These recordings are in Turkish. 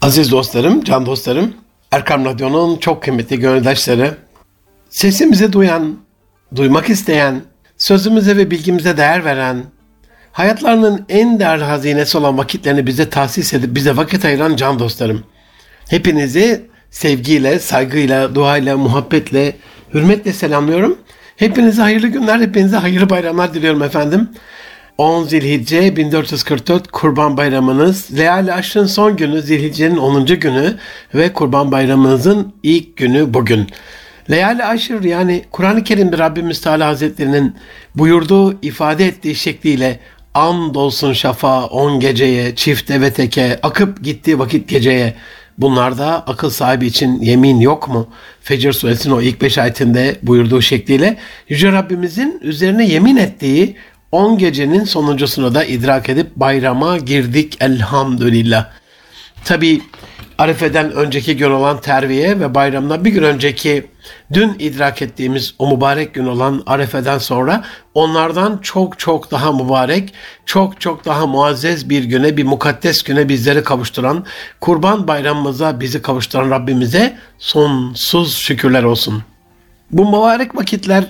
Aziz dostlarım, can dostlarım, Erkam Radyo'nun çok kıymetli gönüldaşları, sesimizi duyan, duymak isteyen, sözümüze ve bilgimize değer veren, hayatlarının en değerli hazinesi olan vakitlerini bize tahsis edip bize vakit ayıran can dostlarım. Hepinizi sevgiyle, saygıyla, duayla, muhabbetle, hürmetle selamlıyorum. Hepinize hayırlı günler, hepinize hayırlı bayramlar diliyorum efendim. 10 Zilhicce 1444 Kurban Bayramınız, Leal Aşrın son günü Zilhicce'nin 10. günü ve Kurban Bayramınızın ilk günü bugün. Leal Aşır yani Kur'an-ı Kerim'de Rabbimiz Teala Hazretlerinin buyurduğu, ifade ettiği şekliyle and olsun şafa on geceye, çifte ve teke, akıp gittiği vakit geceye. Bunlarda akıl sahibi için yemin yok mu? Fecr suresinin o ilk beş ayetinde buyurduğu şekliyle Yüce Rabbimizin üzerine yemin ettiği 10 gecenin sonuncusunu da idrak edip bayrama girdik elhamdülillah. Tabi Arife'den önceki gün olan terviye ve bayramdan bir gün önceki dün idrak ettiğimiz o mübarek gün olan Arife'den sonra onlardan çok çok daha mübarek, çok çok daha muazzez bir güne, bir mukaddes güne bizleri kavuşturan, kurban bayramımıza bizi kavuşturan Rabbimize sonsuz şükürler olsun. Bu mübarek vakitler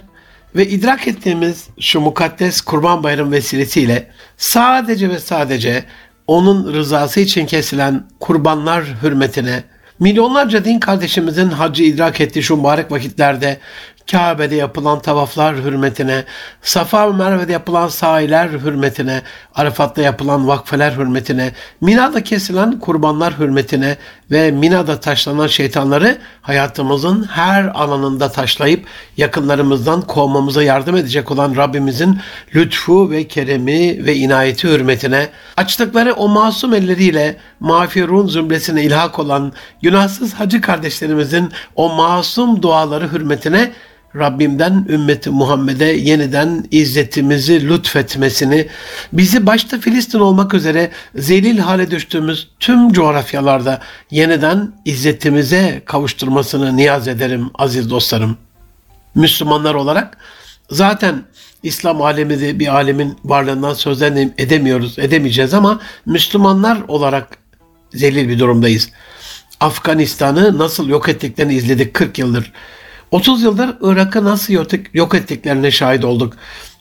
ve idrak ettiğimiz şu mukaddes kurban bayramı vesilesiyle sadece ve sadece onun rızası için kesilen kurbanlar hürmetine milyonlarca din kardeşimizin hacı idrak ettiği şu mübarek vakitlerde Kabe'de yapılan tavaflar hürmetine, Safa ve Merve'de yapılan sahiler hürmetine, Arafat'ta yapılan vakfeler hürmetine, Mina'da kesilen kurbanlar hürmetine ve Mina'da taşlanan şeytanları hayatımızın her alanında taşlayıp yakınlarımızdan kovmamıza yardım edecek olan Rabbimizin lütfu ve keremi ve inayeti hürmetine, açtıkları o masum elleriyle mağfirun zümresine ilhak olan günahsız hacı kardeşlerimizin o masum duaları hürmetine Rabbimden ümmeti Muhammed'e yeniden izzetimizi lütfetmesini, bizi başta Filistin olmak üzere zelil hale düştüğümüz tüm coğrafyalarda yeniden izzetimize kavuşturmasını niyaz ederim aziz dostlarım. Müslümanlar olarak zaten İslam alemi bir alemin varlığından söz edemiyoruz, edemeyeceğiz ama Müslümanlar olarak zelil bir durumdayız. Afganistan'ı nasıl yok ettiklerini izledik 40 yıldır. 30 yıldır Irak'ı nasıl yok ettiklerine şahit olduk.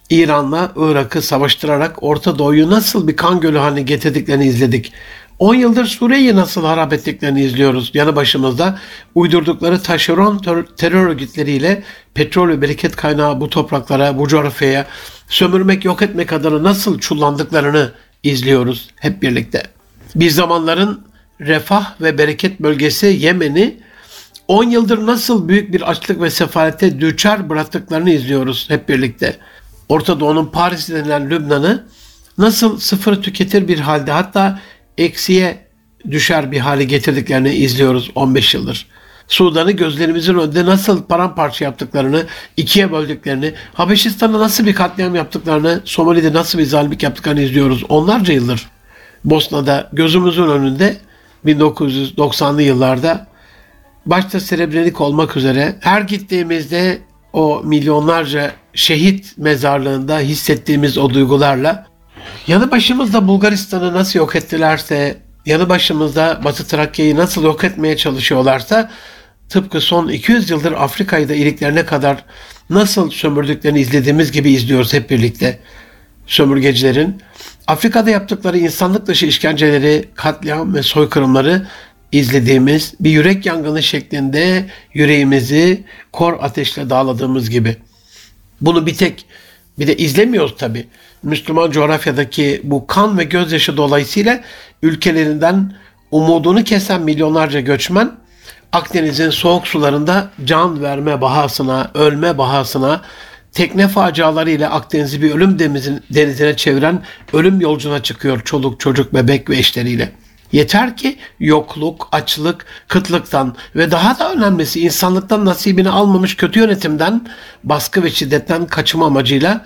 İran'la Irak'ı savaştırarak Orta Doğu'yu nasıl bir kan gölü haline getirdiklerini izledik. 10 yıldır Suriye'yi nasıl harap ettiklerini izliyoruz. Yanı başımızda uydurdukları taşeron terör örgütleriyle petrol ve bereket kaynağı bu topraklara, bu coğrafyaya sömürmek, yok etmek adına nasıl çullandıklarını izliyoruz hep birlikte. Bir zamanların refah ve bereket bölgesi Yemen'i 10 yıldır nasıl büyük bir açlık ve sefalete düçar bıraktıklarını izliyoruz hep birlikte. Orta Doğu'nun Paris denilen Lübnan'ı nasıl sıfır tüketir bir halde hatta eksiye düşer bir hale getirdiklerini izliyoruz 15 yıldır. Sudan'ı gözlerimizin önünde nasıl paramparça yaptıklarını, ikiye böldüklerini, Habeşistan'da nasıl bir katliam yaptıklarını, Somali'de nasıl bir zalimlik yaptıklarını izliyoruz onlarca yıldır. Bosna'da gözümüzün önünde 1990'lı yıllarda başta Srebrenik olmak üzere her gittiğimizde o milyonlarca şehit mezarlığında hissettiğimiz o duygularla yanı başımızda Bulgaristan'ı nasıl yok ettilerse, yanı başımızda Batı Trakya'yı nasıl yok etmeye çalışıyorlarsa tıpkı son 200 yıldır Afrika'yı da iliklerine kadar nasıl sömürdüklerini izlediğimiz gibi izliyoruz hep birlikte. Sömürgecilerin Afrika'da yaptıkları insanlık dışı işkenceleri, katliam ve soykırımları izlediğimiz bir yürek yangını şeklinde yüreğimizi kor ateşle dağladığımız gibi. Bunu bir tek bir de izlemiyoruz tabi. Müslüman coğrafyadaki bu kan ve gözyaşı dolayısıyla ülkelerinden umudunu kesen milyonlarca göçmen Akdeniz'in soğuk sularında can verme bahasına, ölme bahasına, tekne faciaları ile Akdeniz'i bir ölüm denizine çeviren ölüm yolcuna çıkıyor çoluk, çocuk, bebek ve eşleriyle. Yeter ki yokluk, açlık, kıtlıktan ve daha da önemlisi insanlıktan nasibini almamış kötü yönetimden, baskı ve şiddetten kaçma amacıyla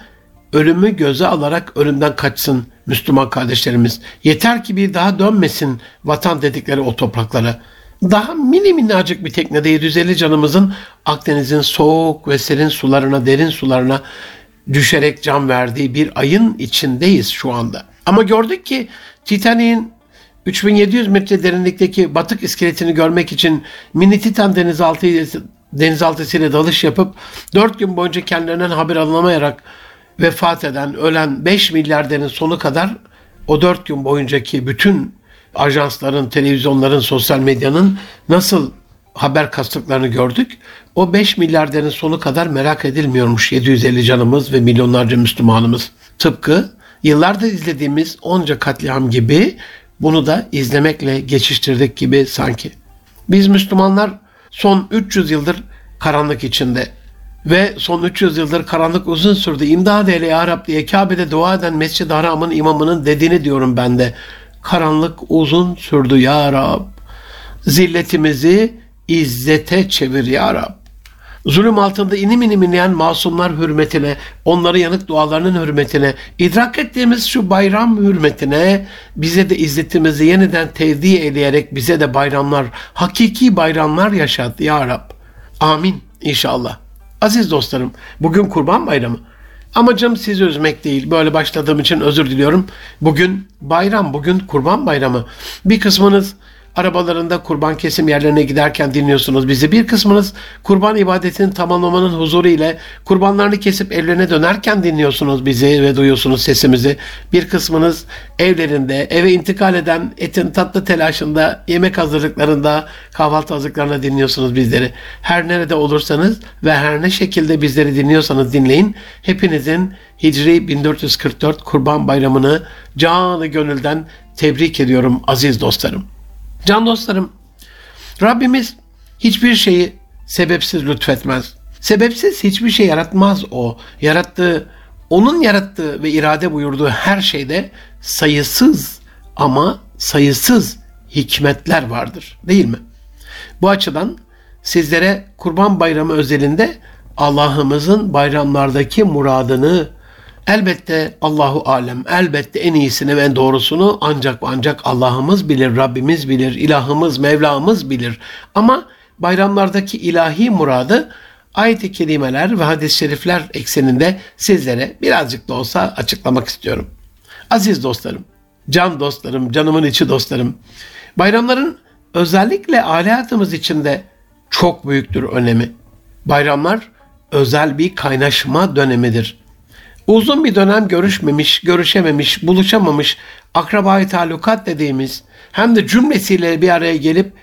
ölümü göze alarak ölümden kaçsın Müslüman kardeşlerimiz. Yeter ki bir daha dönmesin vatan dedikleri o topraklara. Daha mini minnacık bir teknede 750 canımızın Akdeniz'in soğuk ve serin sularına, derin sularına düşerek can verdiği bir ayın içindeyiz şu anda. Ama gördük ki Titanic'in 3700 metre derinlikteki batık iskeletini görmek için mini Titan denizaltı denizaltısıyla dalış yapıp 4 gün boyunca kendilerinden haber alınamayarak vefat eden, ölen 5 milyarderin sonu kadar o 4 gün boyuncaki bütün ajansların, televizyonların, sosyal medyanın nasıl haber kastıklarını gördük. O 5 milyarderin sonu kadar merak edilmiyormuş 750 canımız ve milyonlarca Müslümanımız. Tıpkı yıllardır izlediğimiz onca katliam gibi bunu da izlemekle geçiştirdik gibi sanki. Biz Müslümanlar son 300 yıldır karanlık içinde ve son 300 yıldır karanlık uzun sürdü. İmdad eyle ya Rab diye Kabe'de dua eden Mescid-i Haram'ın imamının dediğini diyorum ben de. Karanlık uzun sürdü ya Rab. Zilletimizi izzete çevir ya Rab. Zulüm altında inim inim inleyen masumlar hürmetine, onları yanık dualarının hürmetine, idrak ettiğimiz şu bayram hürmetine bize de izzetimizi yeniden tevdi eyleyerek bize de bayramlar, hakiki bayramlar yaşat ya Rab. Amin inşallah. Aziz dostlarım, bugün Kurban Bayramı. Amacım sizi üzmek değil. Böyle başladığım için özür diliyorum. Bugün bayram, bugün Kurban Bayramı. Bir kısmınız arabalarında kurban kesim yerlerine giderken dinliyorsunuz bizi. Bir kısmınız kurban ibadetini tamamlamanın huzuru ile kurbanlarını kesip evlerine dönerken dinliyorsunuz bizi ve duyuyorsunuz sesimizi. Bir kısmınız evlerinde eve intikal eden etin tatlı telaşında, yemek hazırlıklarında, kahvaltı hazırlıklarında dinliyorsunuz bizleri. Her nerede olursanız ve her ne şekilde bizleri dinliyorsanız dinleyin. Hepinizin Hicri 1444 Kurban Bayramı'nı canı gönülden tebrik ediyorum aziz dostlarım. Can dostlarım, Rabbimiz hiçbir şeyi sebepsiz lütfetmez. Sebepsiz hiçbir şey yaratmaz o. Yarattığı, onun yarattığı ve irade buyurduğu her şeyde sayısız ama sayısız hikmetler vardır. Değil mi? Bu açıdan sizlere Kurban Bayramı özelinde Allah'ımızın bayramlardaki muradını Elbette Allahu alem, elbette en iyisini ve en doğrusunu ancak ancak Allah'ımız bilir, Rabbimiz bilir, ilahımız, Mevlamız bilir. Ama bayramlardaki ilahi muradı ayet-i kerimeler ve hadis-i şerifler ekseninde sizlere birazcık da olsa açıklamak istiyorum. Aziz dostlarım, can dostlarım, canımın içi dostlarım, bayramların özellikle aletimiz içinde çok büyüktür önemi. Bayramlar özel bir kaynaşma dönemidir. Uzun bir dönem görüşmemiş, görüşememiş, buluşamamış akrabayı talukat dediğimiz hem de cümlesiyle bir araya gelip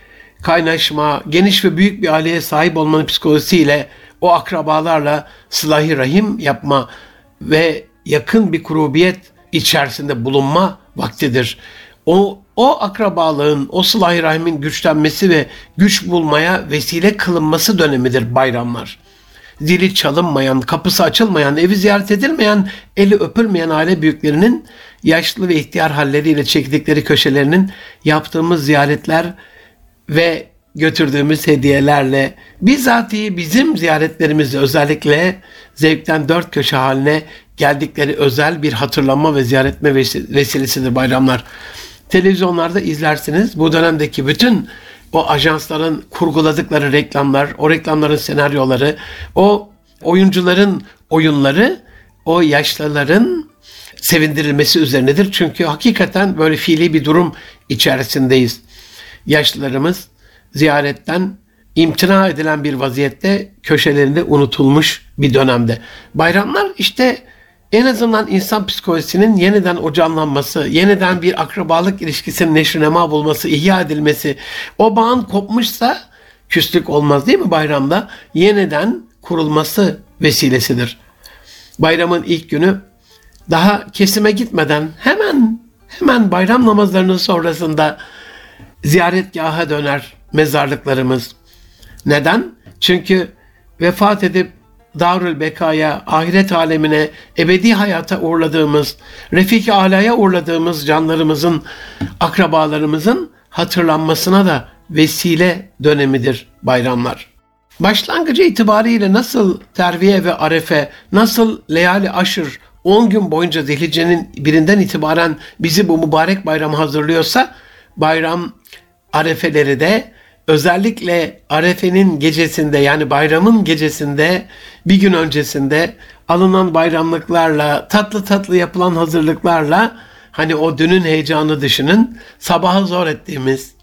kaynaşma, geniş ve büyük bir aileye sahip olmanın psikolojisiyle o akrabalarla sılahi rahim yapma ve yakın bir kurubiyet içerisinde bulunma vaktidir. O, o akrabalığın, o sılahi rahimin güçlenmesi ve güç bulmaya vesile kılınması dönemidir bayramlar zili çalınmayan, kapısı açılmayan, evi ziyaret edilmeyen, eli öpülmeyen aile büyüklerinin yaşlı ve ihtiyar halleriyle çektikleri köşelerinin yaptığımız ziyaretler ve götürdüğümüz hediyelerle bizatihi bizim ziyaretlerimizle özellikle zevkten dört köşe haline geldikleri özel bir hatırlama ve ziyaretme vesilesidir bayramlar. Televizyonlarda izlersiniz bu dönemdeki bütün o ajansların kurguladıkları reklamlar, o reklamların senaryoları, o oyuncuların oyunları, o yaşlıların sevindirilmesi üzerinedir. Çünkü hakikaten böyle fiili bir durum içerisindeyiz. Yaşlılarımız ziyaretten imtina edilen bir vaziyette köşelerinde unutulmuş bir dönemde. Bayramlar işte en azından insan psikolojisinin yeniden o canlanması, yeniden bir akrabalık ilişkisinin neşrinema bulması, ihya edilmesi, o bağın kopmuşsa küslük olmaz değil mi bayramda? Yeniden kurulması vesilesidir. Bayramın ilk günü daha kesime gitmeden hemen hemen bayram namazlarının sonrasında ziyaretgaha döner mezarlıklarımız. Neden? Çünkü vefat edip Darül Beka'ya, ahiret alemine, ebedi hayata uğurladığımız, Refik-i Ala'ya uğurladığımız canlarımızın, akrabalarımızın hatırlanmasına da vesile dönemidir bayramlar. Başlangıcı itibariyle nasıl terviye ve arefe, nasıl leyali aşır 10 gün boyunca zilhiccenin birinden itibaren bizi bu mübarek bayram hazırlıyorsa bayram arefeleri de özellikle Arefe'nin gecesinde yani bayramın gecesinde bir gün öncesinde alınan bayramlıklarla tatlı tatlı yapılan hazırlıklarla hani o dünün heyecanı düşünün. Sabahı zor ettiğimiz.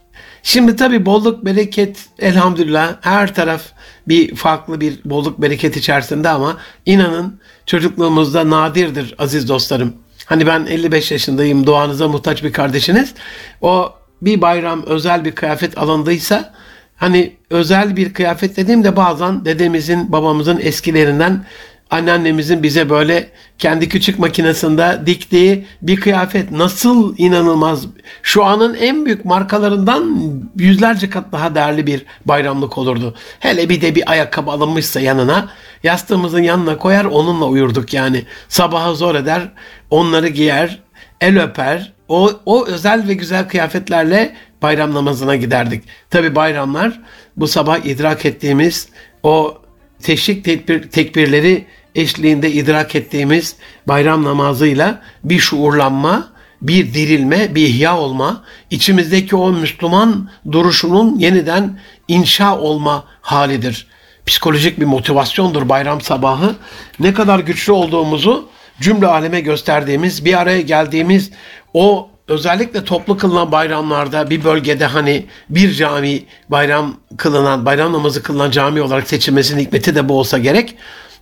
Şimdi tabii bolluk bereket elhamdülillah her taraf bir farklı bir bolluk bereket içerisinde ama inanın çocukluğumuzda nadirdir aziz dostlarım. Hani ben 55 yaşındayım duanıza muhtaç bir kardeşiniz. O bir bayram özel bir kıyafet alındıysa hani özel bir kıyafet dediğimde bazen dedemizin babamızın eskilerinden anneannemizin bize böyle kendi küçük makinesinde diktiği bir kıyafet nasıl inanılmaz şu anın en büyük markalarından yüzlerce kat daha değerli bir bayramlık olurdu. Hele bir de bir ayakkabı alınmışsa yanına yastığımızın yanına koyar onunla uyurduk yani. Sabahı zor eder onları giyer el öper o, o özel ve güzel kıyafetlerle bayram namazına giderdik. Tabi bayramlar bu sabah idrak ettiğimiz o teşrik tekbir, tekbirleri eşliğinde idrak ettiğimiz bayram namazıyla bir şuurlanma, bir dirilme, bir ihya olma, içimizdeki o Müslüman duruşunun yeniden inşa olma halidir. Psikolojik bir motivasyondur bayram sabahı. Ne kadar güçlü olduğumuzu cümle aleme gösterdiğimiz, bir araya geldiğimiz o özellikle toplu kılınan bayramlarda bir bölgede hani bir cami bayram kılınan, bayram namazı kılınan cami olarak seçilmesinin hikmeti de bu olsa gerek.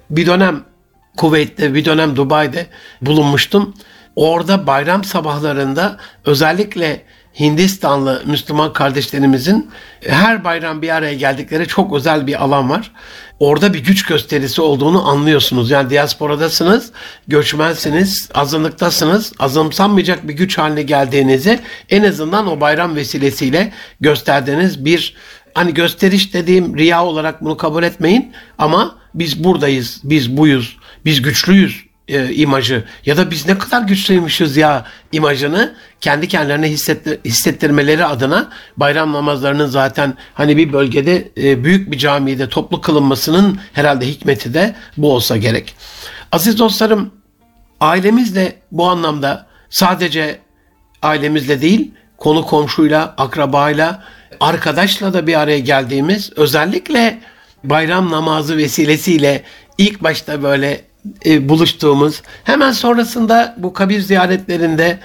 Bir dönem Kuveyt'te, bir dönem Dubai'de bulunmuştum. Orada bayram sabahlarında özellikle Hindistanlı Müslüman kardeşlerimizin her bayram bir araya geldikleri çok özel bir alan var. Orada bir güç gösterisi olduğunu anlıyorsunuz. Yani diasporadasınız, göçmensiniz, azınlıktasınız. Azımsanmayacak bir güç haline geldiğinizi en azından o bayram vesilesiyle gösterdiğiniz bir hani gösteriş dediğim riya olarak bunu kabul etmeyin ama biz buradayız, biz buyuz, biz güçlüyüz e, imajı ya da biz ne kadar güçlüymüşüz ya imajını kendi kendilerine hissettir, hissettirmeleri adına bayram namazlarının zaten hani bir bölgede e, büyük bir camide toplu kılınmasının herhalde hikmeti de bu olsa gerek. Aziz dostlarım ailemiz de bu anlamda sadece ailemizle değil konu komşuyla, akrabayla, arkadaşla da bir araya geldiğimiz özellikle bayram namazı vesilesiyle ilk başta böyle e, buluştuğumuz hemen sonrasında bu kabir ziyaretlerinde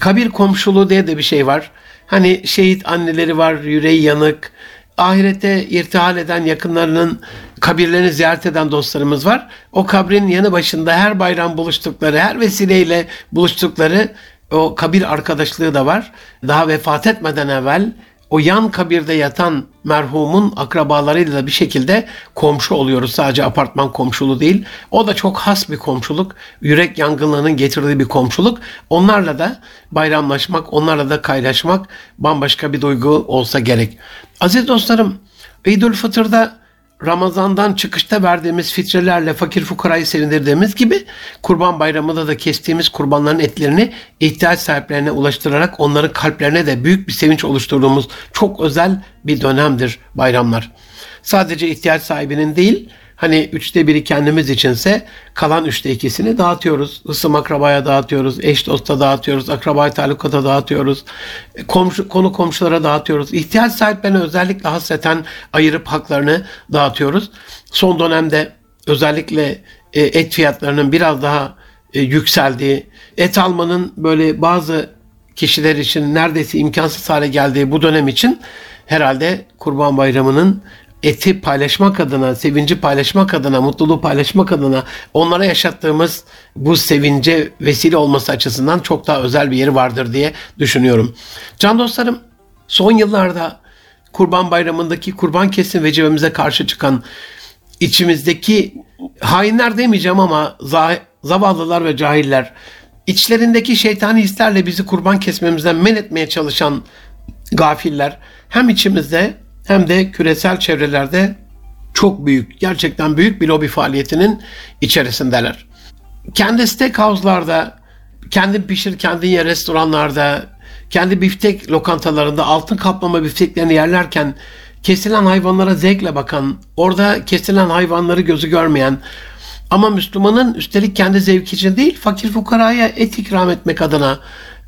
kabir komşuluğu diye de bir şey var. Hani şehit anneleri var, yüreği yanık, ahirete irtihal eden yakınlarının kabirlerini ziyaret eden dostlarımız var. O kabrin yanı başında her bayram buluştukları, her vesileyle buluştukları o kabir arkadaşlığı da var. Daha vefat etmeden evvel o yan kabirde yatan merhumun akrabalarıyla bir şekilde komşu oluyoruz. Sadece apartman komşuluğu değil. O da çok has bir komşuluk. Yürek yangınlarının getirdiği bir komşuluk. Onlarla da bayramlaşmak, onlarla da kaynaşmak bambaşka bir duygu olsa gerek. Aziz dostlarım, İdül Fıtır'da Ramazan'dan çıkışta verdiğimiz fitrelerle fakir fukarayı sevindirdiğimiz gibi Kurban Bayramı'nda da kestiğimiz kurbanların etlerini ihtiyaç sahiplerine ulaştırarak onların kalplerine de büyük bir sevinç oluşturduğumuz çok özel bir dönemdir bayramlar. Sadece ihtiyaç sahibinin değil, Hani üçte biri kendimiz içinse kalan üçte ikisini dağıtıyoruz. Isım akrabaya dağıtıyoruz, eş dosta dağıtıyoruz, akrabaya talukata dağıtıyoruz, komşu, konu komşulara dağıtıyoruz. İhtiyaç sahiplerine özellikle hasreten ayırıp haklarını dağıtıyoruz. Son dönemde özellikle e, et fiyatlarının biraz daha e, yükseldiği, et almanın böyle bazı kişiler için neredeyse imkansız hale geldiği bu dönem için herhalde Kurban Bayramı'nın eti paylaşmak adına, sevinci paylaşmak adına, mutluluğu paylaşmak adına onlara yaşattığımız bu sevince vesile olması açısından çok daha özel bir yeri vardır diye düşünüyorum. Can dostlarım, son yıllarda Kurban Bayramı'ndaki kurban kesim vecibemize karşı çıkan içimizdeki hainler demeyeceğim ama zavallılar ve cahiller içlerindeki şeytani hislerle bizi kurban kesmemizden men etmeye çalışan gafiller hem içimizde hem de küresel çevrelerde çok büyük, gerçekten büyük bir lobi faaliyetinin içerisindeler. Kendi steakhouse'larda, kendin pişir, kendin ye restoranlarda, kendi biftek lokantalarında altın kaplama bifteklerini yerlerken kesilen hayvanlara zevkle bakan, orada kesilen hayvanları gözü görmeyen ama Müslümanın üstelik kendi zevki için değil fakir fukaraya et ikram etmek adına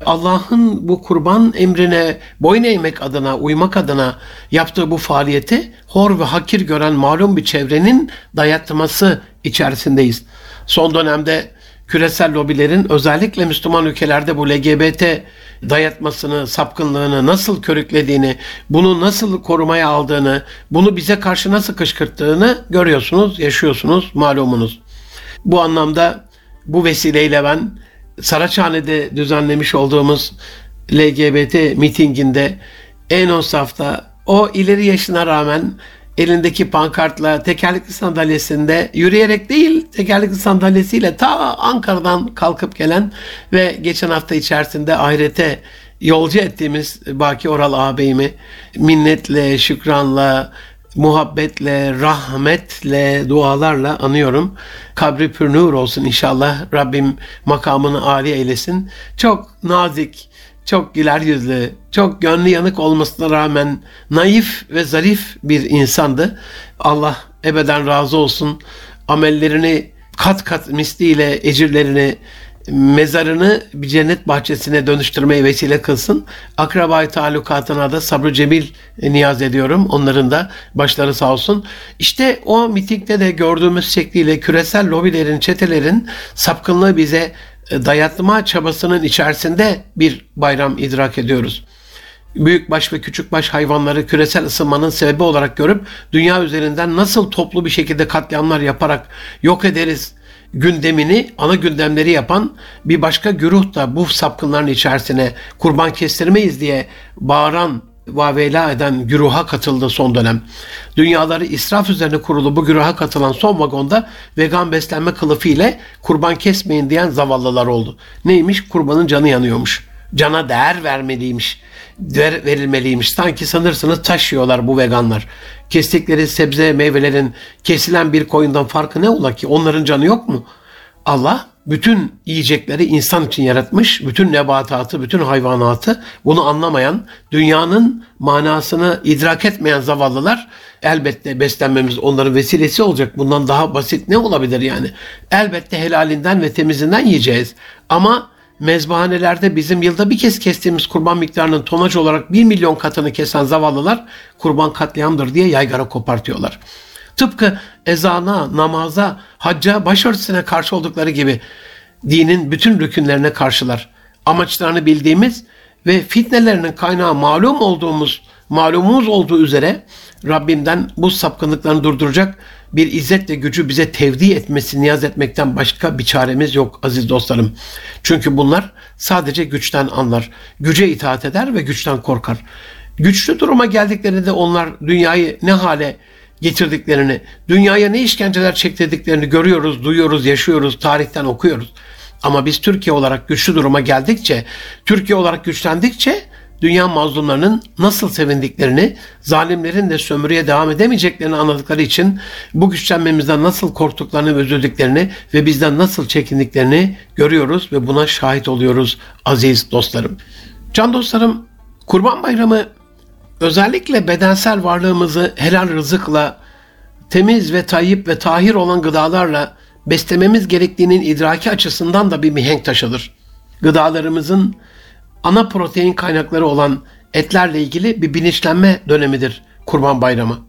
Allah'ın bu kurban emrine boyun eğmek adına, uymak adına yaptığı bu faaliyeti hor ve hakir gören malum bir çevrenin dayatması içerisindeyiz. Son dönemde küresel lobilerin özellikle Müslüman ülkelerde bu LGBT dayatmasını, sapkınlığını nasıl körüklediğini, bunu nasıl korumaya aldığını, bunu bize karşı nasıl kışkırttığını görüyorsunuz, yaşıyorsunuz, malumunuz. Bu anlamda bu vesileyle ben Saraçhane'de düzenlemiş olduğumuz LGBT mitinginde en o safta o ileri yaşına rağmen elindeki pankartla tekerlekli sandalyesinde yürüyerek değil tekerlekli sandalyesiyle ta Ankara'dan kalkıp gelen ve geçen hafta içerisinde ahirete yolcu ettiğimiz Baki Oral ağabeyimi minnetle, şükranla, muhabbetle, rahmetle, dualarla anıyorum. Kabri pürnür olsun inşallah. Rabbim makamını âli eylesin. Çok nazik, çok güler yüzlü, çok gönlü yanık olmasına rağmen naif ve zarif bir insandı. Allah ebeden razı olsun. Amellerini kat kat misliyle ecirlerini mezarını bir cennet bahçesine dönüştürmeye vesile kılsın. Akrabayı talukatına da sabrı cemil niyaz ediyorum. Onların da başları sağ olsun. İşte o mitingde de gördüğümüz şekliyle küresel lobilerin, çetelerin sapkınlığı bize dayatma çabasının içerisinde bir bayram idrak ediyoruz. Büyük baş ve küçük baş hayvanları küresel ısınmanın sebebi olarak görüp dünya üzerinden nasıl toplu bir şekilde katliamlar yaparak yok ederiz gündemini, ana gündemleri yapan bir başka güruh da bu sapkınların içerisine kurban kestirmeyiz diye bağıran vavela eden güruha katıldı son dönem. Dünyaları israf üzerine kurulu bu güruha katılan son vagonda vegan beslenme kılıfı ile kurban kesmeyin diyen zavallılar oldu. Neymiş? Kurbanın canı yanıyormuş. Cana değer vermeliymiş. Ver, verilmeliymiş. Sanki sanırsınız taşıyorlar bu veganlar. Kestikleri sebze meyvelerin kesilen bir koyundan farkı ne ola ki? Onların canı yok mu? Allah bütün yiyecekleri insan için yaratmış, bütün nebatatı, bütün hayvanatı bunu anlamayan, dünyanın manasını idrak etmeyen zavallılar elbette beslenmemiz onların vesilesi olacak. Bundan daha basit ne olabilir yani? Elbette helalinden ve temizinden yiyeceğiz. Ama mezbahanelerde bizim yılda bir kez kestiğimiz kurban miktarının tonaj olarak 1 milyon katını kesen zavallılar kurban katliamdır diye yaygara kopartıyorlar. Tıpkı ezana, namaza, hacca, başörtüsüne karşı oldukları gibi dinin bütün rükünlerine karşılar. Amaçlarını bildiğimiz ve fitnelerinin kaynağı malum olduğumuz, malumumuz olduğu üzere Rabbimden bu sapkınlıklarını durduracak bir izzet ve gücü bize tevdi etmesi, niyaz etmekten başka bir çaremiz yok aziz dostlarım. Çünkü bunlar sadece güçten anlar. Güce itaat eder ve güçten korkar. Güçlü duruma geldiklerinde onlar dünyayı ne hale getirdiklerini, dünyaya ne işkenceler çektirdiklerini görüyoruz, duyuyoruz, yaşıyoruz, tarihten okuyoruz. Ama biz Türkiye olarak güçlü duruma geldikçe, Türkiye olarak güçlendikçe dünya mazlumlarının nasıl sevindiklerini, zalimlerin de sömürüye devam edemeyeceklerini anladıkları için bu güçlenmemizden nasıl korktuklarını ve üzüldüklerini ve bizden nasıl çekindiklerini görüyoruz ve buna şahit oluyoruz aziz dostlarım. Can dostlarım, Kurban Bayramı özellikle bedensel varlığımızı helal rızıkla, temiz ve tayyip ve tahir olan gıdalarla beslememiz gerektiğinin idraki açısından da bir mihenk taşıdır. Gıdalarımızın ana protein kaynakları olan etlerle ilgili bir bilinçlenme dönemidir Kurban Bayramı.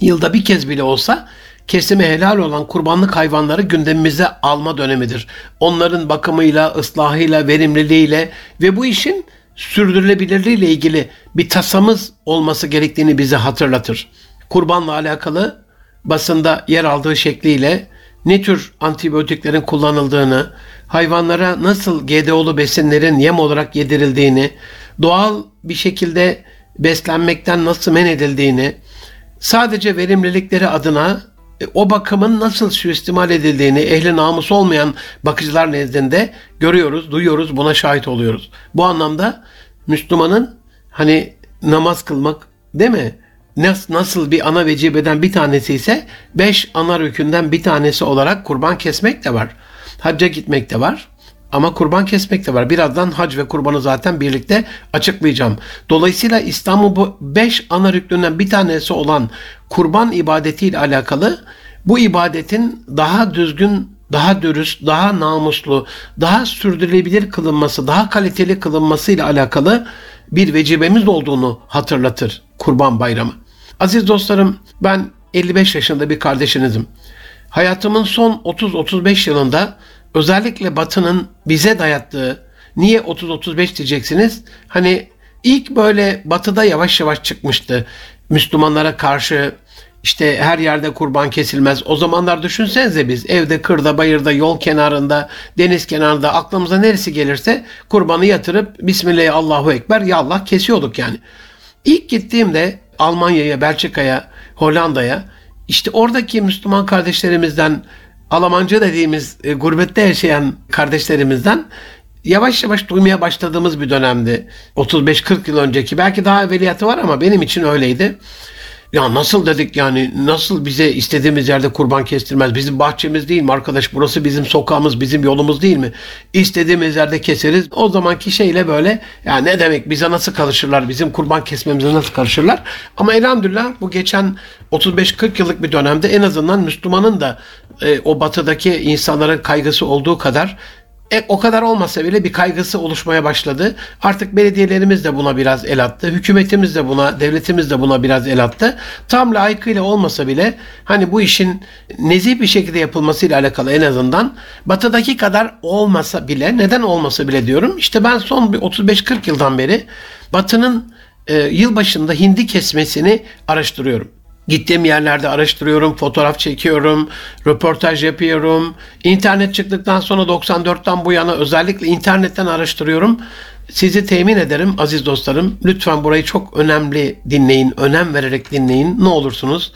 Yılda bir kez bile olsa kesime helal olan kurbanlık hayvanları gündemimize alma dönemidir. Onların bakımıyla, ıslahıyla, verimliliğiyle ve bu işin sürdürülebilirliği ile ilgili bir tasamız olması gerektiğini bize hatırlatır. Kurbanla alakalı basında yer aldığı şekliyle ne tür antibiyotiklerin kullanıldığını, hayvanlara nasıl GDO'lu besinlerin yem olarak yedirildiğini, doğal bir şekilde beslenmekten nasıl men edildiğini, sadece verimlilikleri adına e, o bakımın nasıl suistimal edildiğini ehli namus olmayan bakıcılar nezdinde görüyoruz, duyuyoruz, buna şahit oluyoruz. Bu anlamda Müslümanın hani namaz kılmak değil mi? Nasıl bir ana vecibeden bir tanesi ise beş ana rükünden bir tanesi olarak kurban kesmek de var. Hacca gitmek de var. Ama kurban kesmek de var. Birazdan hac ve kurbanı zaten birlikte açıklayacağım. Dolayısıyla İslam'ın bu beş ana rüknünden bir tanesi olan kurban ibadetiyle alakalı bu ibadetin daha düzgün, daha dürüst, daha namuslu, daha sürdürülebilir kılınması, daha kaliteli kılınması ile alakalı bir vecibemiz olduğunu hatırlatır Kurban Bayramı. Aziz dostlarım ben 55 yaşında bir kardeşinizim. Hayatımın son 30-35 yılında özellikle Batı'nın bize dayattığı niye 30-35 diyeceksiniz? Hani ilk böyle Batı'da yavaş yavaş çıkmıştı. Müslümanlara karşı işte her yerde kurban kesilmez. O zamanlar düşünsenize biz evde, kırda, bayırda, yol kenarında, deniz kenarında aklımıza neresi gelirse kurbanı yatırıp Bismillah Allahu Ekber ya Allah kesiyorduk yani. İlk gittiğimde Almanya'ya, Belçika'ya, Hollanda'ya işte oradaki Müslüman kardeşlerimizden Almanca dediğimiz e, gurbette yaşayan kardeşlerimizden yavaş yavaş duymaya başladığımız bir dönemdi. 35-40 yıl önceki. Belki daha evveliyatı var ama benim için öyleydi. Ya nasıl dedik yani nasıl bize istediğimiz yerde kurban kestirmez? Bizim bahçemiz değil mi arkadaş? Burası bizim sokağımız, bizim yolumuz değil mi? İstediğimiz yerde keseriz. O zamanki şeyle böyle ya ne demek bize nasıl karışırlar? Bizim kurban kesmemize nasıl karışırlar? Ama elhamdülillah bu geçen 35-40 yıllık bir dönemde en azından Müslümanın da e, o batıdaki insanların kaygısı olduğu kadar e, o kadar olmasa bile bir kaygısı oluşmaya başladı. Artık belediyelerimiz de buna biraz el attı. Hükümetimiz de buna, devletimiz de buna biraz el attı. Tam layıkıyla olmasa bile hani bu işin nezih bir şekilde yapılmasıyla alakalı en azından batıdaki kadar olmasa bile neden olmasa bile diyorum. İşte ben son bir 35-40 yıldan beri batının e, yılbaşında hindi kesmesini araştırıyorum. Gittiğim yerlerde araştırıyorum, fotoğraf çekiyorum, röportaj yapıyorum. İnternet çıktıktan sonra 94'ten bu yana özellikle internetten araştırıyorum. Sizi temin ederim aziz dostlarım. Lütfen burayı çok önemli dinleyin, önem vererek dinleyin. Ne olursunuz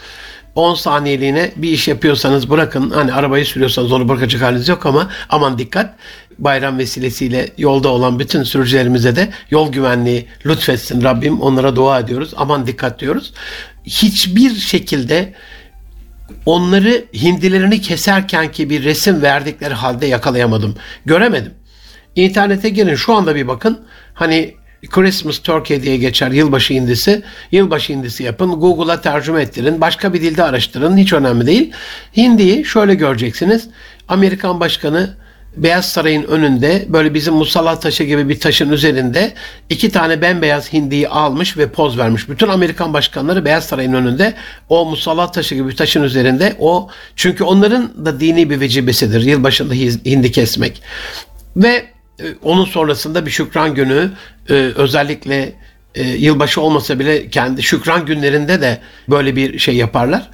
10 saniyeliğine bir iş yapıyorsanız bırakın. Hani arabayı sürüyorsanız onu bırakacak haliniz yok ama aman dikkat. Bayram vesilesiyle yolda olan bütün sürücülerimize de yol güvenliği lütfetsin Rabbim. Onlara dua ediyoruz. Aman dikkat diyoruz. Hiçbir şekilde onları hindilerini keserken ki bir resim verdikleri halde yakalayamadım. Göremedim. İnternete girin şu anda bir bakın. Hani Christmas Turkey diye geçer yılbaşı hindisi. Yılbaşı hindisi yapın. Google'a tercüme ettirin. Başka bir dilde araştırın. Hiç önemli değil. Hindiyi şöyle göreceksiniz. Amerikan Başkanı Beyaz Saray'ın önünde böyle bizim musallat taşı gibi bir taşın üzerinde iki tane bembeyaz hindiyi almış ve poz vermiş. Bütün Amerikan başkanları Beyaz Saray'ın önünde o musallat taşı gibi bir taşın üzerinde o çünkü onların da dini bir vecibesidir yılbaşında hindi kesmek. Ve e, onun sonrasında bir şükran günü e, özellikle e, yılbaşı olmasa bile kendi şükran günlerinde de böyle bir şey yaparlar.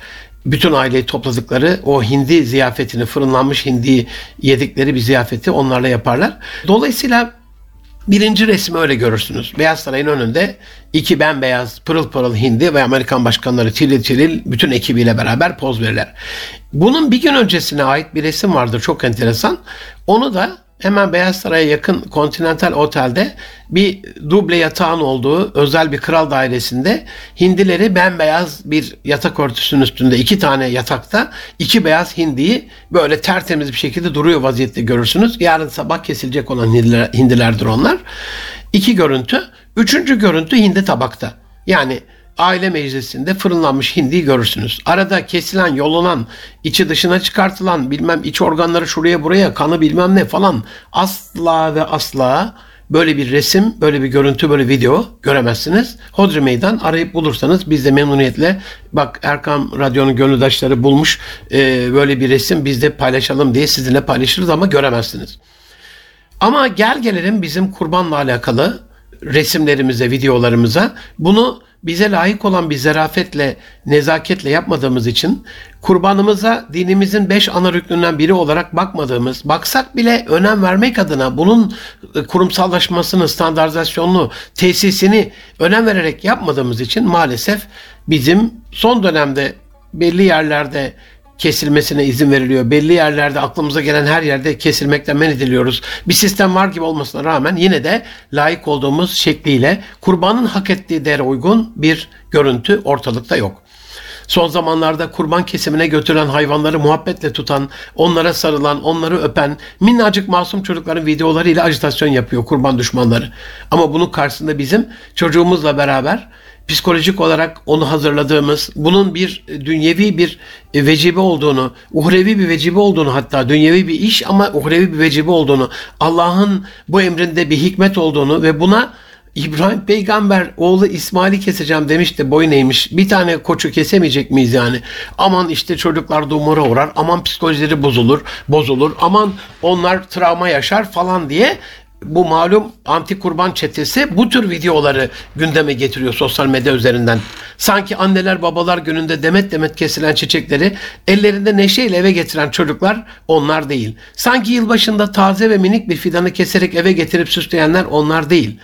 Bütün aileyi topladıkları o hindi ziyafetini, fırınlanmış hindi yedikleri bir ziyafeti onlarla yaparlar. Dolayısıyla birinci resmi öyle görürsünüz. Beyaz Saray'ın önünde iki bembeyaz pırıl pırıl hindi ve Amerikan başkanları tiril tiril bütün ekibiyle beraber poz verirler. Bunun bir gün öncesine ait bir resim vardır çok enteresan. Onu da hemen Beyaz Saray'a yakın Continental Otel'de bir duble yatağın olduğu özel bir kral dairesinde hindileri bembeyaz bir yatak örtüsünün üstünde iki tane yatakta iki beyaz hindiyi böyle tertemiz bir şekilde duruyor vaziyette görürsünüz. Yarın sabah kesilecek olan hindiler, hindilerdir onlar. İki görüntü. Üçüncü görüntü hindi tabakta. Yani aile meclisinde fırınlanmış hindiyi görürsünüz. Arada kesilen, yolunan, içi dışına çıkartılan, bilmem iç organları şuraya buraya, kanı bilmem ne falan asla ve asla böyle bir resim, böyle bir görüntü, böyle video göremezsiniz. Hodri Meydan arayıp bulursanız biz de memnuniyetle bak Erkam Radyo'nun gönüldaşları bulmuş e, böyle bir resim biz de paylaşalım diye sizinle paylaşırız ama göremezsiniz. Ama gel gelelim bizim kurbanla alakalı resimlerimize, videolarımıza bunu bize layık olan bir zarafetle, nezaketle yapmadığımız için kurbanımıza dinimizin beş ana rüknünden biri olarak bakmadığımız, baksak bile önem vermek adına bunun e, kurumsallaşmasını, standartizasyonunu, tesisini önem vererek yapmadığımız için maalesef bizim son dönemde belli yerlerde kesilmesine izin veriliyor. Belli yerlerde aklımıza gelen her yerde kesilmekten men ediliyoruz. Bir sistem var gibi olmasına rağmen yine de layık olduğumuz şekliyle kurbanın hak ettiği değere uygun bir görüntü ortalıkta yok. Son zamanlarda kurban kesimine götüren hayvanları muhabbetle tutan, onlara sarılan, onları öpen minnacık masum çocukların videolarıyla ajitasyon yapıyor kurban düşmanları. Ama bunun karşısında bizim çocuğumuzla beraber psikolojik olarak onu hazırladığımız, bunun bir dünyevi bir vecibe olduğunu, uhrevi bir vecibe olduğunu hatta dünyevi bir iş ama uhrevi bir vecibe olduğunu, Allah'ın bu emrinde bir hikmet olduğunu ve buna İbrahim peygamber oğlu İsmail'i keseceğim demiş de boy neymiş. Bir tane koçu kesemeyecek miyiz yani? Aman işte çocuklar dumura uğrar. Aman psikolojileri bozulur, bozulur. Aman onlar travma yaşar falan diye bu malum anti kurban çetesi bu tür videoları gündeme getiriyor sosyal medya üzerinden. Sanki anneler babalar gününde demet demet kesilen çiçekleri ellerinde neşeyle eve getiren çocuklar onlar değil. Sanki yılbaşında taze ve minik bir fidanı keserek eve getirip süsleyenler onlar değil.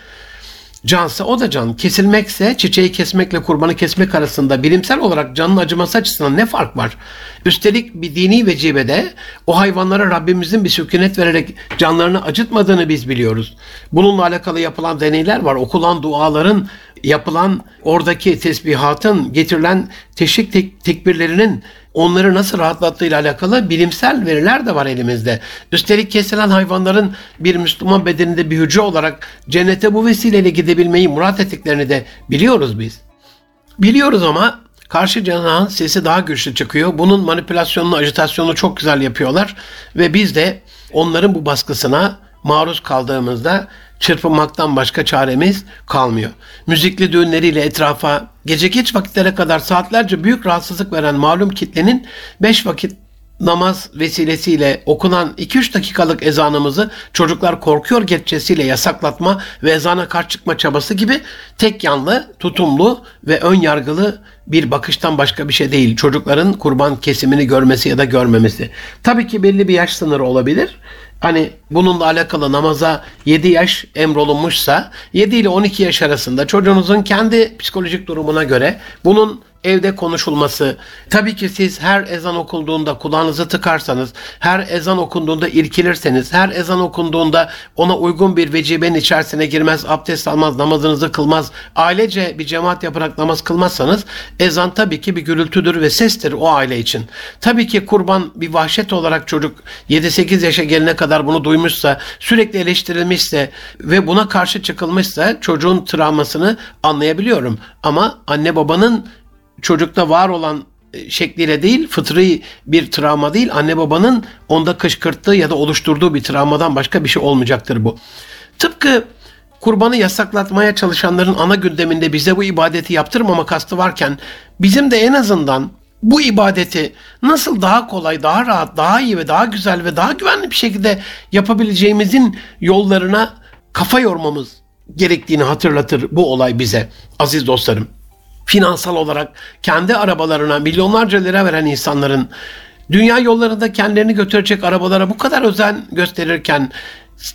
Cansa o da can. Kesilmekse çiçeği kesmekle kurbanı kesmek arasında bilimsel olarak canın acıması açısından ne fark var? Üstelik bir dini vecibede o hayvanlara Rabbimizin bir sükunet vererek canlarını acıtmadığını biz biliyoruz. Bununla alakalı yapılan deneyler var. Okulan duaların yapılan oradaki tesbihatın getirilen teşvik tek, tekbirlerinin onları nasıl rahatlattığıyla alakalı bilimsel veriler de var elimizde. Üstelik kesilen hayvanların bir Müslüman bedeninde bir hücre olarak cennete bu vesileyle gidebilmeyi murat ettiklerini de biliyoruz biz. Biliyoruz ama karşı cenahın sesi daha güçlü çıkıyor. Bunun manipülasyonunu, ajitasyonunu çok güzel yapıyorlar ve biz de onların bu baskısına maruz kaldığımızda çırpınmaktan başka çaremiz kalmıyor. Müzikli düğünleriyle etrafa gece geç vakitlere kadar saatlerce büyük rahatsızlık veren malum kitlenin 5 vakit namaz vesilesiyle okunan 2-3 dakikalık ezanımızı çocuklar korkuyor gerekçesiyle yasaklatma ve ezana karşı çıkma çabası gibi tek yanlı, tutumlu ve ön yargılı bir bakıştan başka bir şey değil. Çocukların kurban kesimini görmesi ya da görmemesi. Tabii ki belli bir yaş sınırı olabilir. Hani bununla alakalı namaza 7 yaş emrolunmuşsa 7 ile 12 yaş arasında çocuğunuzun kendi psikolojik durumuna göre bunun evde konuşulması. Tabii ki siz her ezan okunduğunda kulağınızı tıkarsanız, her ezan okunduğunda irkilirseniz, her ezan okunduğunda ona uygun bir vecibenin içerisine girmez, abdest almaz, namazınızı kılmaz, ailece bir cemaat yaparak namaz kılmazsanız ezan tabii ki bir gürültüdür ve sestir o aile için. Tabii ki kurban bir vahşet olarak çocuk 7-8 yaşa gelene kadar bunu duymuşsa, sürekli eleştirilmişse ve buna karşı çıkılmışsa çocuğun travmasını anlayabiliyorum. Ama anne babanın çocukta var olan e, şekliyle değil, fıtri bir travma değil, anne babanın onda kışkırttığı ya da oluşturduğu bir travmadan başka bir şey olmayacaktır bu. Tıpkı kurbanı yasaklatmaya çalışanların ana gündeminde bize bu ibadeti yaptırmama kastı varken bizim de en azından bu ibadeti nasıl daha kolay, daha rahat, daha iyi ve daha güzel ve daha güvenli bir şekilde yapabileceğimizin yollarına kafa yormamız gerektiğini hatırlatır bu olay bize aziz dostlarım finansal olarak kendi arabalarına milyonlarca lira veren insanların dünya yollarında kendilerini götürecek arabalara bu kadar özen gösterirken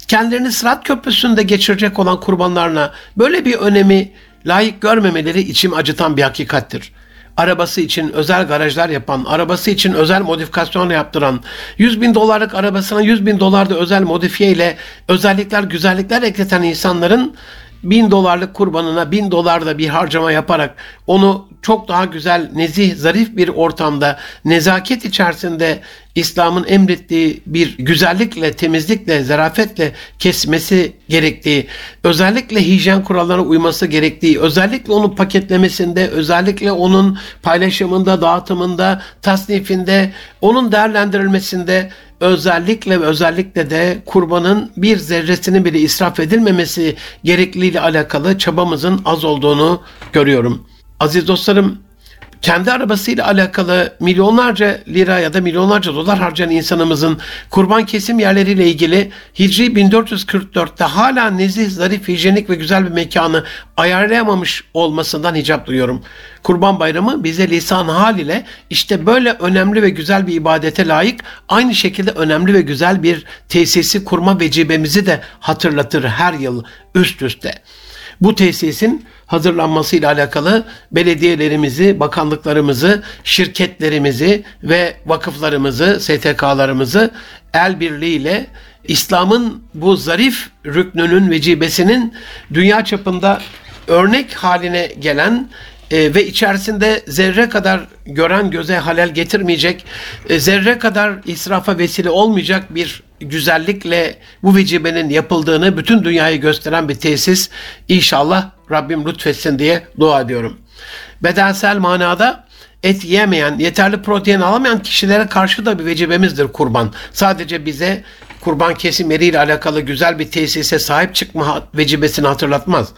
kendilerini Sırat Köprüsü'nde geçirecek olan kurbanlarına böyle bir önemi layık görmemeleri içim acıtan bir hakikattir. Arabası için özel garajlar yapan, arabası için özel modifikasyon yaptıran, 100 bin dolarlık arabasına 100 bin dolarda özel modifiye ile özellikler, güzellikler ekleten insanların bin dolarlık kurbanına bin dolar da bir harcama yaparak onu çok daha güzel, nezih, zarif bir ortamda, nezaket içerisinde İslam'ın emrettiği bir güzellikle, temizlikle, zarafetle kesmesi gerektiği, özellikle hijyen kurallarına uyması gerektiği, özellikle onun paketlemesinde, özellikle onun paylaşımında, dağıtımında, tasnifinde, onun değerlendirilmesinde özellikle ve özellikle de kurbanın bir zerresinin bile israf edilmemesi gerekliliğiyle alakalı çabamızın az olduğunu görüyorum. Aziz dostlarım kendi arabasıyla alakalı milyonlarca lira ya da milyonlarca dolar harcayan insanımızın kurban kesim yerleriyle ilgili Hicri 1444'te hala nezih, zarif, hijyenik ve güzel bir mekanı ayarlayamamış olmasından hicap duyuyorum. Kurban Bayramı bize lisan hal ile işte böyle önemli ve güzel bir ibadete layık aynı şekilde önemli ve güzel bir tesisi kurma vecibemizi de hatırlatır her yıl üst üste. Bu tesisin hazırlanmasıyla alakalı belediyelerimizi, bakanlıklarımızı, şirketlerimizi ve vakıflarımızı, STK'larımızı el birliğiyle İslam'ın bu zarif rüknünün vecibesinin dünya çapında örnek haline gelen e, ve içerisinde zerre kadar gören göze halel getirmeyecek, e, zerre kadar israfa vesile olmayacak bir güzellikle bu vecibenin yapıldığını bütün dünyayı gösteren bir tesis inşallah Rabbim lütfetsin diye dua ediyorum. Bedensel manada et yemeyen, yeterli protein alamayan kişilere karşı da bir vecibemizdir kurban. Sadece bize kurban kesim yeriyle alakalı güzel bir tesise sahip çıkma vecibesini hatırlatmaz.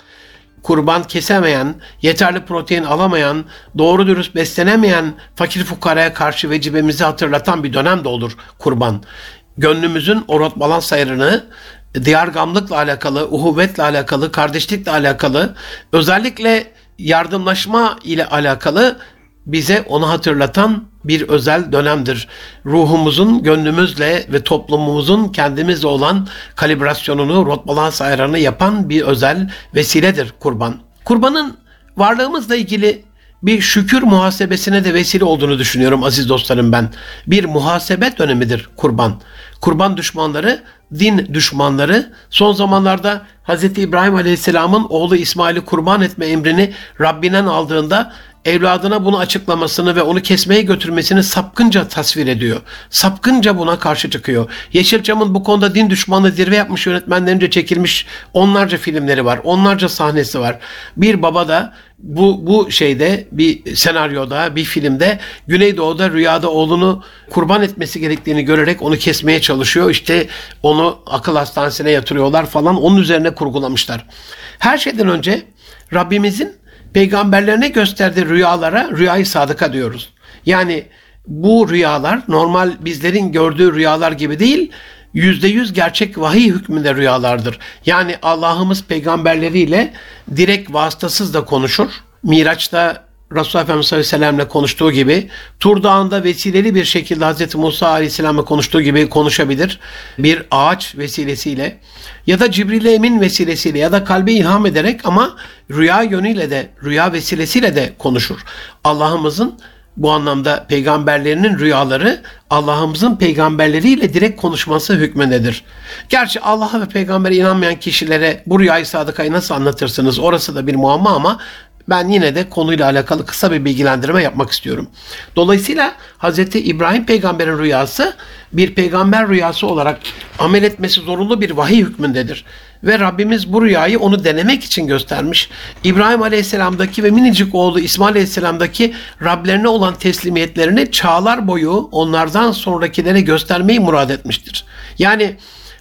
Kurban kesemeyen, yeterli protein alamayan, doğru dürüst beslenemeyen fakir fukaraya karşı vecibemizi hatırlatan bir dönem de olur kurban. Gönlümüzün orot balans ayarını diyargamlıkla alakalı, uhuvvetle alakalı, kardeşlikle alakalı, özellikle yardımlaşma ile alakalı bize onu hatırlatan bir özel dönemdir. Ruhumuzun, gönlümüzle ve toplumumuzun kendimizle olan kalibrasyonunu, rot balans ayarını yapan bir özel vesiledir kurban. Kurbanın varlığımızla ilgili bir şükür muhasebesine de vesile olduğunu düşünüyorum aziz dostlarım ben. Bir muhasebe dönemidir kurban. Kurban düşmanları, din düşmanları son zamanlarda Hz. İbrahim Aleyhisselam'ın oğlu İsmail'i kurban etme emrini Rabbinden aldığında evladına bunu açıklamasını ve onu kesmeye götürmesini sapkınca tasvir ediyor. Sapkınca buna karşı çıkıyor. Yeşilçam'ın bu konuda din düşmanı zirve yapmış yönetmenlerince çekilmiş onlarca filmleri var. Onlarca sahnesi var. Bir baba da bu, bu şeyde bir senaryoda bir filmde Güneydoğu'da rüyada oğlunu kurban etmesi gerektiğini görerek onu kesmeye çalışıyor. İşte onu akıl hastanesine yatırıyorlar falan onun üzerine kurgulamışlar. Her şeyden önce Rabbimizin peygamberlerine gösterdiği rüyalara rüyayı sadıka diyoruz. Yani bu rüyalar normal bizlerin gördüğü rüyalar gibi değil, yüzde yüz gerçek vahiy hükmünde rüyalardır. Yani Allah'ımız peygamberleriyle direkt vasıtasız da konuşur. Miraç'ta Resulullah Efendimiz sallallahu aleyhi ve sellemle konuştuğu gibi Tur Dağı'nda vesileli bir şekilde Hz. Musa aleyhisselamla konuştuğu gibi konuşabilir. Bir ağaç vesilesiyle ya da Cibril Emin vesilesiyle ya da kalbe ilham ederek ama rüya yönüyle de rüya vesilesiyle de konuşur. Allah'ımızın bu anlamda peygamberlerinin rüyaları Allah'ımızın peygamberleriyle direkt konuşması hükmendedir. Gerçi Allah'a ve peygambere inanmayan kişilere bu rüyayı sadıkayı nasıl anlatırsınız orası da bir muamma ama ben yine de konuyla alakalı kısa bir bilgilendirme yapmak istiyorum. Dolayısıyla Hz. İbrahim peygamberin rüyası bir peygamber rüyası olarak amel etmesi zorunlu bir vahiy hükmündedir. Ve Rabbimiz bu rüyayı onu denemek için göstermiş. İbrahim Aleyhisselam'daki ve minicik oğlu İsmail Aleyhisselam'daki Rablerine olan teslimiyetlerini çağlar boyu onlardan sonrakilere göstermeyi murad etmiştir. Yani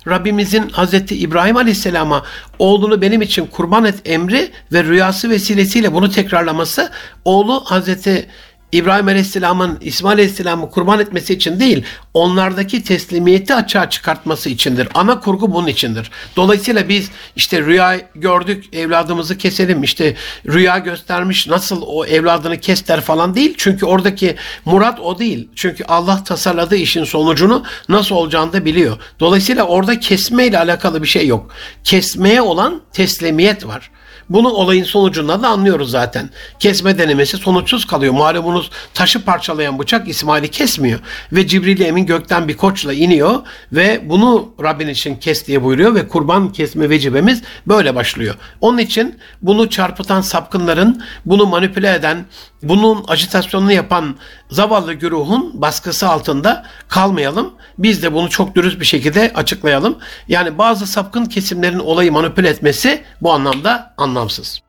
Rabbimizin Hazreti İbrahim Aleyhisselam'a oğlunu benim için kurban et emri ve rüyası vesilesiyle bunu tekrarlaması oğlu Hazreti İbrahim Aleyhisselam'ın İsmail Aleyhisselam'ı kurban etmesi için değil, onlardaki teslimiyeti açığa çıkartması içindir. Ana kurgu bunun içindir. Dolayısıyla biz işte rüya gördük, evladımızı keselim, işte rüya göstermiş, nasıl o evladını kes falan değil. Çünkü oradaki murat o değil. Çünkü Allah tasarladığı işin sonucunu nasıl olacağını da biliyor. Dolayısıyla orada kesme ile alakalı bir şey yok. Kesmeye olan teslimiyet var. Bunu olayın sonucunda da anlıyoruz zaten. Kesme denemesi sonuçsuz kalıyor. Malumunuz taşı parçalayan bıçak İsmail'i kesmiyor. Ve Cibril Emin gökten bir koçla iniyor ve bunu Rabbin için kes diye buyuruyor ve kurban kesme vecibemiz böyle başlıyor. Onun için bunu çarpıtan sapkınların, bunu manipüle eden, bunun ajitasyonunu yapan zavallı güruhun baskısı altında kalmayalım. Biz de bunu çok dürüst bir şekilde açıklayalım. Yani bazı sapkın kesimlerin olayı manipüle etmesi bu anlamda anlamsız.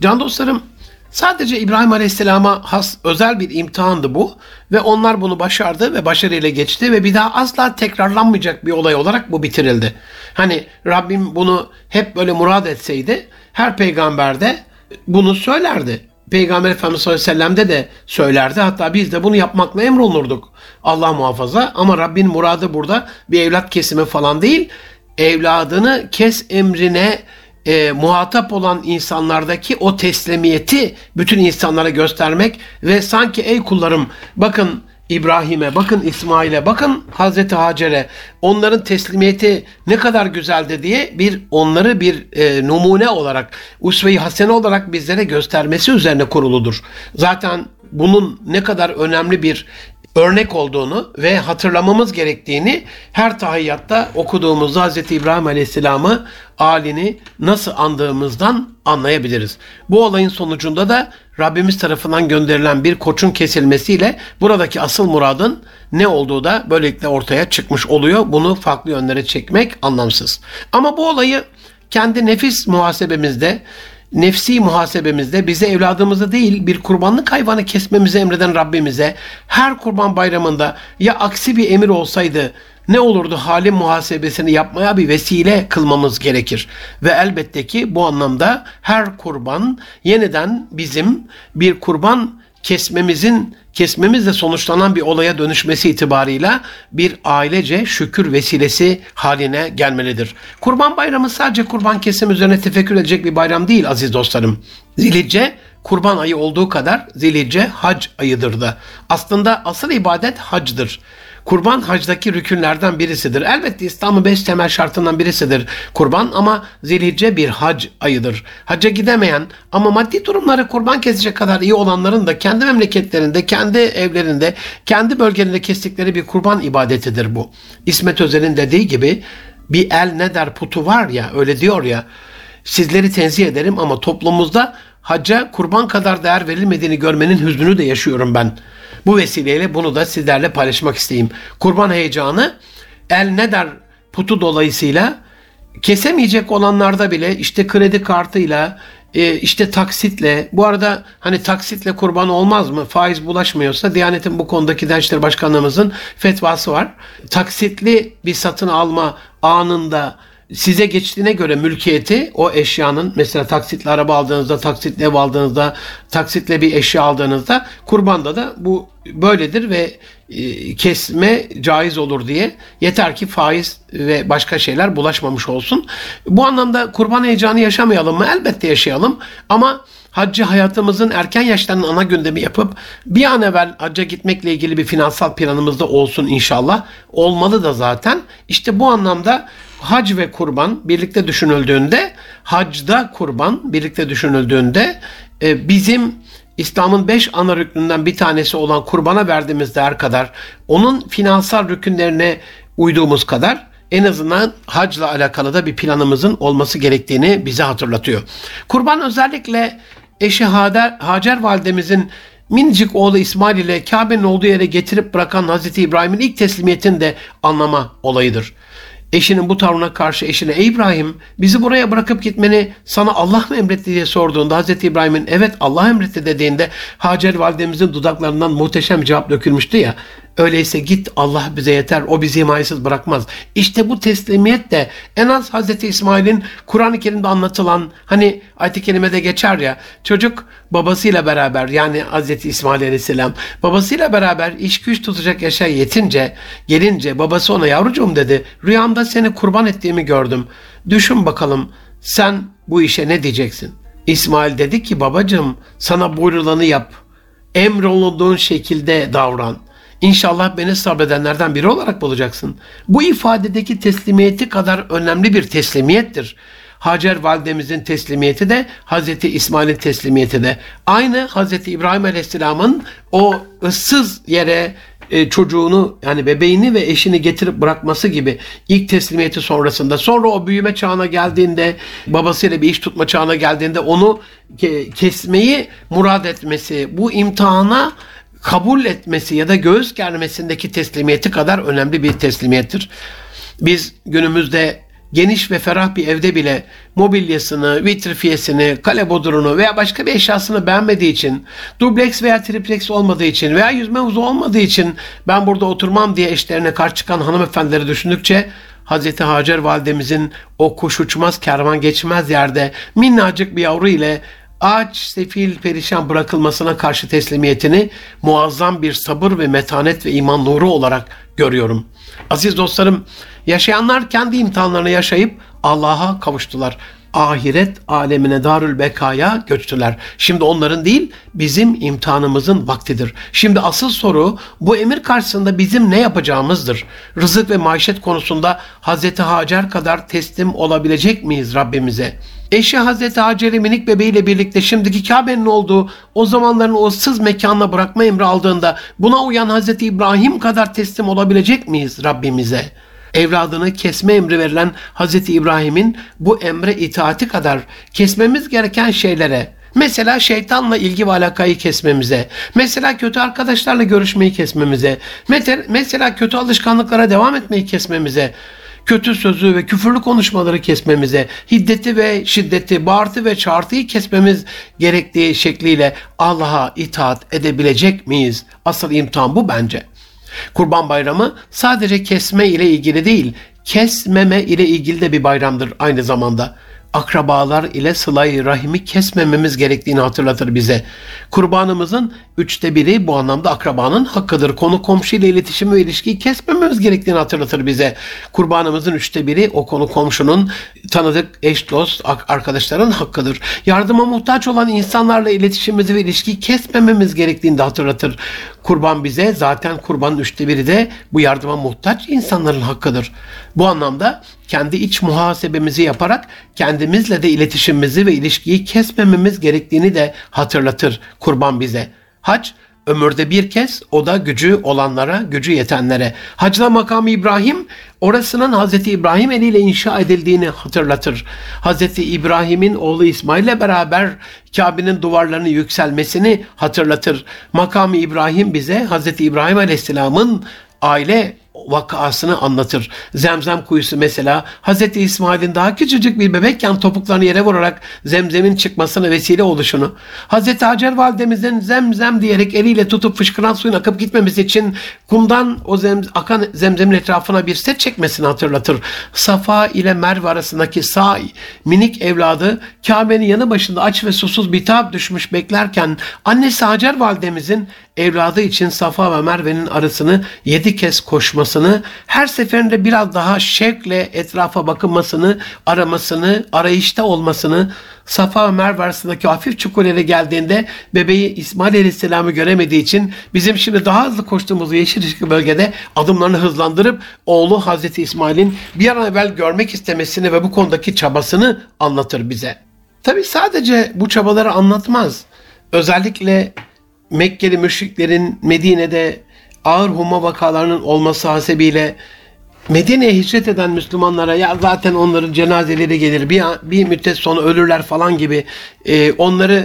Can dostlarım sadece İbrahim Aleyhisselam'a has özel bir imtihandı bu ve onlar bunu başardı ve başarıyla geçti ve bir daha asla tekrarlanmayacak bir olay olarak bu bitirildi. Hani Rabbim bunu hep böyle murad etseydi her peygamberde bunu söylerdi. Peygamber Efendimiz sallallahu aleyhi ve sellem'de de söylerdi. Hatta biz de bunu yapmakla emrolunurduk. Allah muhafaza. Ama Rabbin muradı burada bir evlat kesimi falan değil. Evladını kes emrine e, muhatap olan insanlardaki o teslimiyeti bütün insanlara göstermek ve sanki ey kullarım bakın İbrahim'e, bakın İsmail'e, bakın Hazreti Hacer'e onların teslimiyeti ne kadar güzeldi diye bir onları bir e, numune olarak, usve-i hasene olarak bizlere göstermesi üzerine kuruludur. Zaten bunun ne kadar önemli bir örnek olduğunu ve hatırlamamız gerektiğini her tahiyyatta okuduğumuzda Hz. İbrahim Aleyhisselam'ı alini nasıl andığımızdan anlayabiliriz. Bu olayın sonucunda da Rabbimiz tarafından gönderilen bir koçun kesilmesiyle buradaki asıl muradın ne olduğu da böylelikle ortaya çıkmış oluyor. Bunu farklı yönlere çekmek anlamsız. Ama bu olayı kendi nefis muhasebemizde nefsi muhasebemizde bize evladımızı değil bir kurbanlık hayvanı kesmemizi emreden Rabbimize her kurban bayramında ya aksi bir emir olsaydı ne olurdu halin muhasebesini yapmaya bir vesile kılmamız gerekir. Ve elbette ki bu anlamda her kurban yeniden bizim bir kurban kesmemizin kesmemizle sonuçlanan bir olaya dönüşmesi itibarıyla bir ailece şükür vesilesi haline gelmelidir. Kurban bayramı sadece kurban kesim üzerine tefekkür edecek bir bayram değil aziz dostlarım. Zilhicce kurban ayı olduğu kadar zilhicce hac ayıdır da. Aslında asıl ibadet hacdır. Kurban hacdaki rükünlerden birisidir. Elbette İslam'ın beş temel şartından birisidir kurban ama zilhicce bir hac ayıdır. Hacca gidemeyen ama maddi durumları kurban kesecek kadar iyi olanların da kendi memleketlerinde, kendi evlerinde, kendi bölgelerinde kestikleri bir kurban ibadetidir bu. İsmet Özel'in dediği gibi bir el ne der putu var ya öyle diyor ya sizleri tenzih ederim ama toplumumuzda hacca kurban kadar değer verilmediğini görmenin hüznünü de yaşıyorum ben. Bu vesileyle bunu da sizlerle paylaşmak isteyeyim. Kurban heyecanı el ne der putu dolayısıyla kesemeyecek olanlarda bile işte kredi kartıyla e, işte taksitle bu arada hani taksitle kurban olmaz mı? Faiz bulaşmıyorsa Diyanet'in bu konudaki Gençler Başkanlığımızın fetvası var. Taksitli bir satın alma anında size geçtiğine göre mülkiyeti o eşyanın mesela taksitle araba aldığınızda, taksitle ev aldığınızda, taksitle bir eşya aldığınızda kurbanda da bu böyledir ve e, kesme caiz olur diye yeter ki faiz ve başka şeyler bulaşmamış olsun. Bu anlamda kurban heyecanı yaşamayalım mı? Elbette yaşayalım ama haccı hayatımızın erken yaşlarının ana gündemi yapıp bir an evvel hacca gitmekle ilgili bir finansal planımızda olsun inşallah. Olmalı da zaten. İşte bu anlamda hac ve kurban birlikte düşünüldüğünde, hacda kurban birlikte düşünüldüğünde e, bizim İslam'ın beş ana rüknünden bir tanesi olan kurbana verdiğimiz değer kadar, onun finansal rükünlerine uyduğumuz kadar en azından hacla alakalı da bir planımızın olması gerektiğini bize hatırlatıyor. Kurban özellikle eşi Hacer, Hacer validemizin minicik oğlu İsmail ile Kabe'nin olduğu yere getirip bırakan Hazreti İbrahim'in ilk teslimiyetini de anlama olayıdır. Eşinin bu tavrına karşı eşine Ey İbrahim bizi buraya bırakıp gitmeni sana Allah mı emretti? diye sorduğunda Hazreti İbrahim'in evet Allah emretti dediğinde Hacer validemizin dudaklarından muhteşem cevap dökülmüştü ya Öyleyse git Allah bize yeter o bizi himayesiz bırakmaz. İşte bu teslimiyet de en az Hz. İsmail'in Kur'an-ı Kerim'de anlatılan hani ayet-i kerimede geçer ya çocuk babasıyla beraber yani Hz. İsmail Aleyhisselam babasıyla beraber iş güç tutacak yaşa yetince gelince babası ona yavrucuğum dedi rüyamda seni kurban ettiğimi gördüm. Düşün bakalım sen bu işe ne diyeceksin? İsmail dedi ki babacığım sana buyrulanı yap. Emrolunduğun şekilde davran.'' İnşallah beni sabredenlerden biri olarak bulacaksın. Bu ifadedeki teslimiyeti kadar önemli bir teslimiyettir. Hacer validemizin teslimiyeti de Hazreti İsmail'in teslimiyeti de aynı Hazreti İbrahim Aleyhisselam'ın o ıssız yere e, çocuğunu yani bebeğini ve eşini getirip bırakması gibi ilk teslimiyeti sonrasında sonra o büyüme çağına geldiğinde babasıyla bir iş tutma çağına geldiğinde onu kesmeyi murad etmesi bu imtihana kabul etmesi ya da göğüs germesindeki teslimiyeti kadar önemli bir teslimiyettir. Biz günümüzde geniş ve ferah bir evde bile mobilyasını, vitrifiyesini, kale bodurunu veya başka bir eşyasını beğenmediği için, dubleks veya triplex olmadığı için veya yüzme havuzu olmadığı için ben burada oturmam diye eşlerine karşı çıkan hanımefendileri düşündükçe Hz. Hacer validemizin o kuş uçmaz kervan geçmez yerde minnacık bir yavru ile aç, sefil, perişan bırakılmasına karşı teslimiyetini muazzam bir sabır ve metanet ve iman nuru olarak görüyorum. Aziz dostlarım, yaşayanlar kendi imtihanlarını yaşayıp Allah'a kavuştular. Ahiret alemine darül bekaya göçtüler. Şimdi onların değil bizim imtihanımızın vaktidir. Şimdi asıl soru bu emir karşısında bizim ne yapacağımızdır. Rızık ve maişet konusunda Hazreti Hacer kadar teslim olabilecek miyiz Rabbimize? Eşi Hazreti Hacer'i minik bebeğiyle birlikte şimdiki Kabe'nin olduğu o zamanların o ıssız mekanına bırakma emri aldığında buna uyan Hazreti İbrahim kadar teslim olabilecek miyiz Rabbimize? Evladını kesme emri verilen Hazreti İbrahim'in bu emre itaati kadar kesmemiz gereken şeylere, Mesela şeytanla ilgi ve alakayı kesmemize, mesela kötü arkadaşlarla görüşmeyi kesmemize, mesela kötü alışkanlıklara devam etmeyi kesmemize, kötü sözü ve küfürlü konuşmaları kesmemize, hiddeti ve şiddeti, bağırtı ve çağırtıyı kesmemiz gerektiği şekliyle Allah'a itaat edebilecek miyiz? Asıl imtihan bu bence. Kurban Bayramı sadece kesme ile ilgili değil, kesmeme ile ilgili de bir bayramdır aynı zamanda akrabalar ile sılayı rahimi kesmememiz gerektiğini hatırlatır bize. Kurbanımızın üçte biri bu anlamda akrabanın hakkıdır. Konu komşu ile iletişim ve ilişkiyi kesmememiz gerektiğini hatırlatır bize. Kurbanımızın üçte biri o konu komşunun tanıdık eş dost arkadaşların hakkıdır. Yardıma muhtaç olan insanlarla iletişimimizi ve ilişkiyi kesmememiz gerektiğini de hatırlatır. Kurban bize zaten kurbanın üçte biri de bu yardıma muhtaç insanların hakkıdır. Bu anlamda kendi iç muhasebemizi yaparak kendimizle de iletişimimizi ve ilişkiyi kesmememiz gerektiğini de hatırlatır kurban bize. Hac ömürde bir kez o da gücü olanlara, gücü yetenlere. Hacda makamı İbrahim orasının Hazreti İbrahim eliyle inşa edildiğini hatırlatır. Hazreti İbrahim'in oğlu İsmail ile beraber Kabe'nin duvarlarını yükselmesini hatırlatır. Makamı İbrahim bize Hazreti İbrahim Aleyhisselam'ın aile vakasını anlatır. Zemzem kuyusu mesela Hz. İsmail'in daha küçücük bir bebekken topuklarını yere vurarak zemzemin çıkmasına vesile oluşunu, Hz. Hacer validemizin zemzem diyerek eliyle tutup fışkıran suyun akıp gitmemesi için kumdan o zem, akan zemzemin etrafına bir set çekmesini hatırlatır. Safa ile Merve arasındaki sağ minik evladı Kabe'nin yanı başında aç ve susuz bitap düşmüş beklerken annesi Hacer validemizin evladı için Safa ve Merve'nin arasını yedi kez koşmasını, her seferinde biraz daha şevkle etrafa bakınmasını, aramasını, arayışta olmasını, Safa ve Merve arasındaki hafif çukur geldiğinde bebeği İsmail Aleyhisselam'ı göremediği için bizim şimdi daha hızlı koştuğumuz yeşil ışıklı bölgede adımlarını hızlandırıp oğlu Hazreti İsmail'in bir an evvel görmek istemesini ve bu konudaki çabasını anlatır bize. Tabi sadece bu çabaları anlatmaz. Özellikle Mekkeli müşriklerin Medine'de ağır huma vakalarının olması hasebiyle Medine'ye hicret eden Müslümanlara ya zaten onların cenazeleri gelir bir, bir müddet sonra ölürler falan gibi e, onları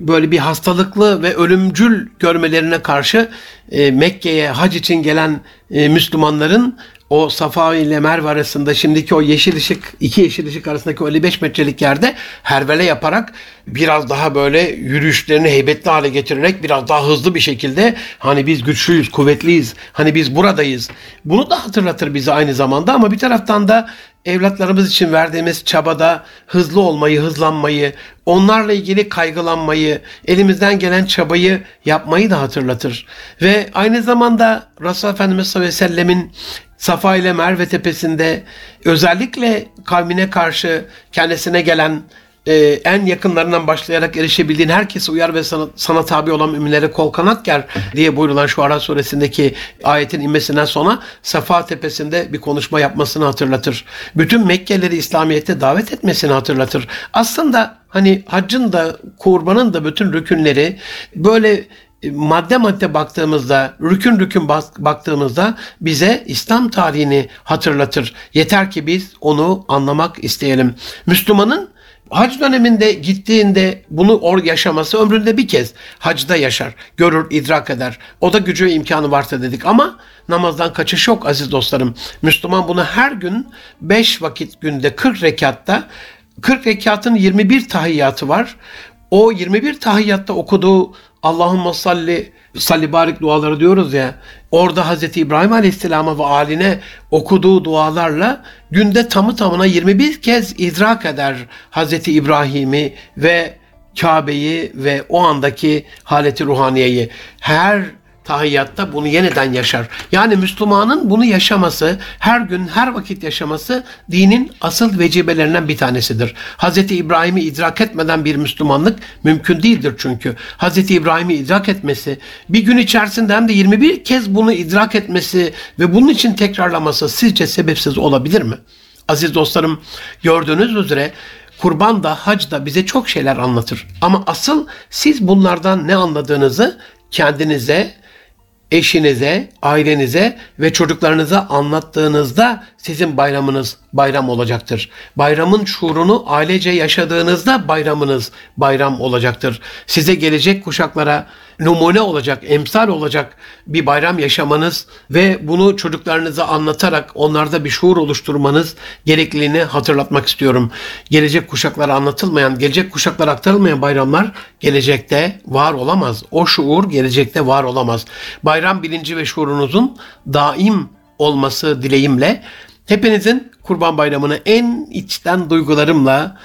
böyle bir hastalıklı ve ölümcül görmelerine karşı e, Mekke'ye hac için gelen e, Müslümanların o Safa ile Merve arasında şimdiki o yeşil ışık, iki yeşil ışık arasındaki o 55 metrelik yerde hervele yaparak biraz daha böyle yürüyüşlerini heybetli hale getirerek biraz daha hızlı bir şekilde hani biz güçlüyüz, kuvvetliyiz, hani biz buradayız. Bunu da hatırlatır bize aynı zamanda ama bir taraftan da evlatlarımız için verdiğimiz çabada hızlı olmayı, hızlanmayı, onlarla ilgili kaygılanmayı, elimizden gelen çabayı yapmayı da hatırlatır. Ve aynı zamanda Resulullah Efendimiz sallallahu aleyhi ve sellemin Safa ile Merve tepesinde özellikle kavmine karşı kendisine gelen e, en yakınlarından başlayarak erişebildiğin herkese uyar ve sana, sana tabi olan müminlere kol kanat ger diye buyurulan şu Ara suresindeki ayetin inmesinden sonra Safa tepesinde bir konuşma yapmasını hatırlatır. Bütün Mekkeleri İslamiyet'e davet etmesini hatırlatır. Aslında hani haccın da kurbanın da bütün rükünleri böyle madde madde baktığımızda, rükün rükün baktığımızda bize İslam tarihini hatırlatır. Yeter ki biz onu anlamak isteyelim. Müslümanın hac döneminde gittiğinde bunu or yaşaması ömründe bir kez hacda yaşar, görür, idrak eder. O da gücü imkanı varsa dedik ama namazdan kaçış yok aziz dostlarım. Müslüman bunu her gün 5 vakit günde 40 rekatta 40 rekatın 21 tahiyyatı var. O 21 tahiyyatta okuduğu Allahümme salli salli barik duaları diyoruz ya. Orada Hz. İbrahim Aleyhisselam'a ve aline okuduğu dualarla günde tamı tamına 21 kez idrak eder Hz. İbrahim'i ve Kabe'yi ve o andaki haleti ruhaniyeyi. Her tahiyyatta bunu yeniden yaşar. Yani Müslümanın bunu yaşaması, her gün, her vakit yaşaması dinin asıl vecibelerinden bir tanesidir. Hz. İbrahim'i idrak etmeden bir Müslümanlık mümkün değildir çünkü. Hz. İbrahim'i idrak etmesi, bir gün içerisinde hem de 21 kez bunu idrak etmesi ve bunun için tekrarlaması sizce sebepsiz olabilir mi? Aziz dostlarım, gördüğünüz üzere kurban da hac da bize çok şeyler anlatır. Ama asıl siz bunlardan ne anladığınızı kendinize eşinize, ailenize ve çocuklarınıza anlattığınızda sizin bayramınız bayram olacaktır. Bayramın şuurunu ailece yaşadığınızda bayramınız bayram olacaktır. Size gelecek kuşaklara numune olacak, emsal olacak bir bayram yaşamanız ve bunu çocuklarınıza anlatarak onlarda bir şuur oluşturmanız gerekliliğini hatırlatmak istiyorum. Gelecek kuşaklara anlatılmayan, gelecek kuşaklara aktarılmayan bayramlar gelecekte var olamaz. O şuur gelecekte var olamaz. Bayram bilinci ve şuurunuzun daim olması dileğimle hepinizin Kurban Bayramı'nı en içten duygularımla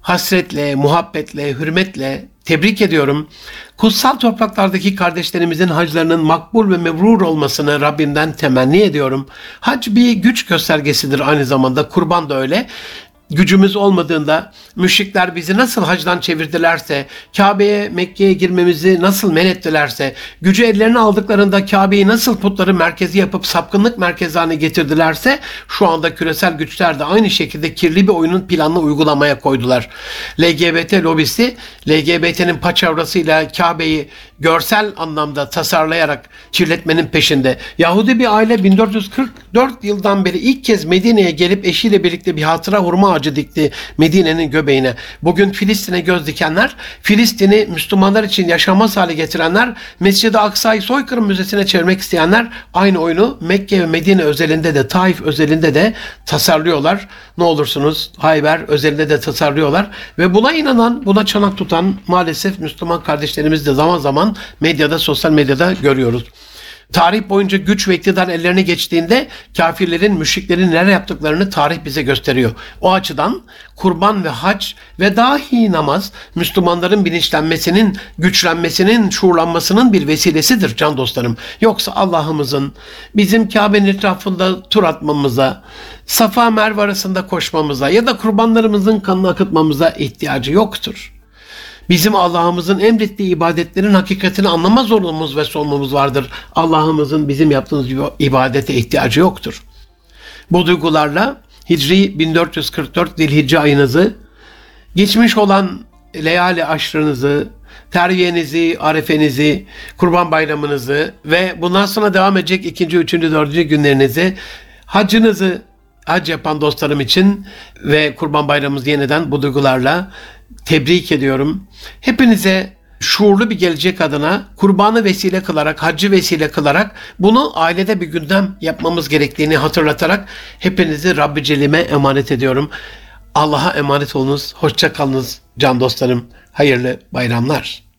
hasretle, muhabbetle, hürmetle tebrik ediyorum. Kutsal topraklardaki kardeşlerimizin haclarının makbul ve mevrur olmasını Rabbimden temenni ediyorum. Hac bir güç göstergesidir aynı zamanda. Kurban da öyle gücümüz olmadığında müşrikler bizi nasıl hacdan çevirdilerse, Kabe'ye, Mekke'ye girmemizi nasıl men ettilerse, gücü ellerine aldıklarında Kabe'yi nasıl putları merkezi yapıp sapkınlık merkezi getirdilerse, şu anda küresel güçler de aynı şekilde kirli bir oyunun planını uygulamaya koydular. LGBT lobisi, LGBT'nin paçavrasıyla Kabe'yi görsel anlamda tasarlayarak kirletmenin peşinde. Yahudi bir aile 1444 yıldan beri ilk kez Medine'ye gelip eşiyle birlikte bir hatıra hurma ağacı dikti Medine'nin göbeğine. Bugün Filistin'e göz dikenler, Filistin'i Müslümanlar için yaşamaz hale getirenler, Mescid-i Aksa'yı soykırım müzesine çevirmek isteyenler aynı oyunu Mekke ve Medine özelinde de Taif özelinde de tasarlıyorlar. Ne olursunuz Hayber özelinde de tasarlıyorlar ve buna inanan, buna çanak tutan maalesef Müslüman kardeşlerimiz de zaman zaman medyada, sosyal medyada görüyoruz. Tarih boyunca güç ve iktidar ellerine geçtiğinde kafirlerin, müşriklerin neler yaptıklarını tarih bize gösteriyor. O açıdan kurban ve hac ve dahi namaz Müslümanların bilinçlenmesinin, güçlenmesinin, şuurlanmasının bir vesilesidir can dostlarım. Yoksa Allah'ımızın bizim Kabe'nin etrafında tur atmamıza, Safa Merve arasında koşmamıza ya da kurbanlarımızın kanını akıtmamıza ihtiyacı yoktur. Bizim Allah'ımızın emrettiği ibadetlerin hakikatini anlama zorunluluğumuz ve sorumluluğumuz vardır. Allah'ımızın bizim yaptığımız ibadete ihtiyacı yoktur. Bu duygularla Hicri 1444 Dilhicce ayınızı, geçmiş olan leyali aşrınızı, terbiyenizi, arefenizi, kurban bayramınızı ve bundan sonra devam edecek ikinci, üçüncü, dördüncü günlerinizi, hacınızı, hac yapan dostlarım için ve kurban bayramımızı yeniden bu duygularla tebrik ediyorum. Hepinize şuurlu bir gelecek adına kurbanı vesile kılarak, hacı vesile kılarak bunu ailede bir gündem yapmamız gerektiğini hatırlatarak hepinizi Rabbi Celim'e emanet ediyorum. Allah'a emanet olunuz. Hoşça kalınız can dostlarım. Hayırlı bayramlar.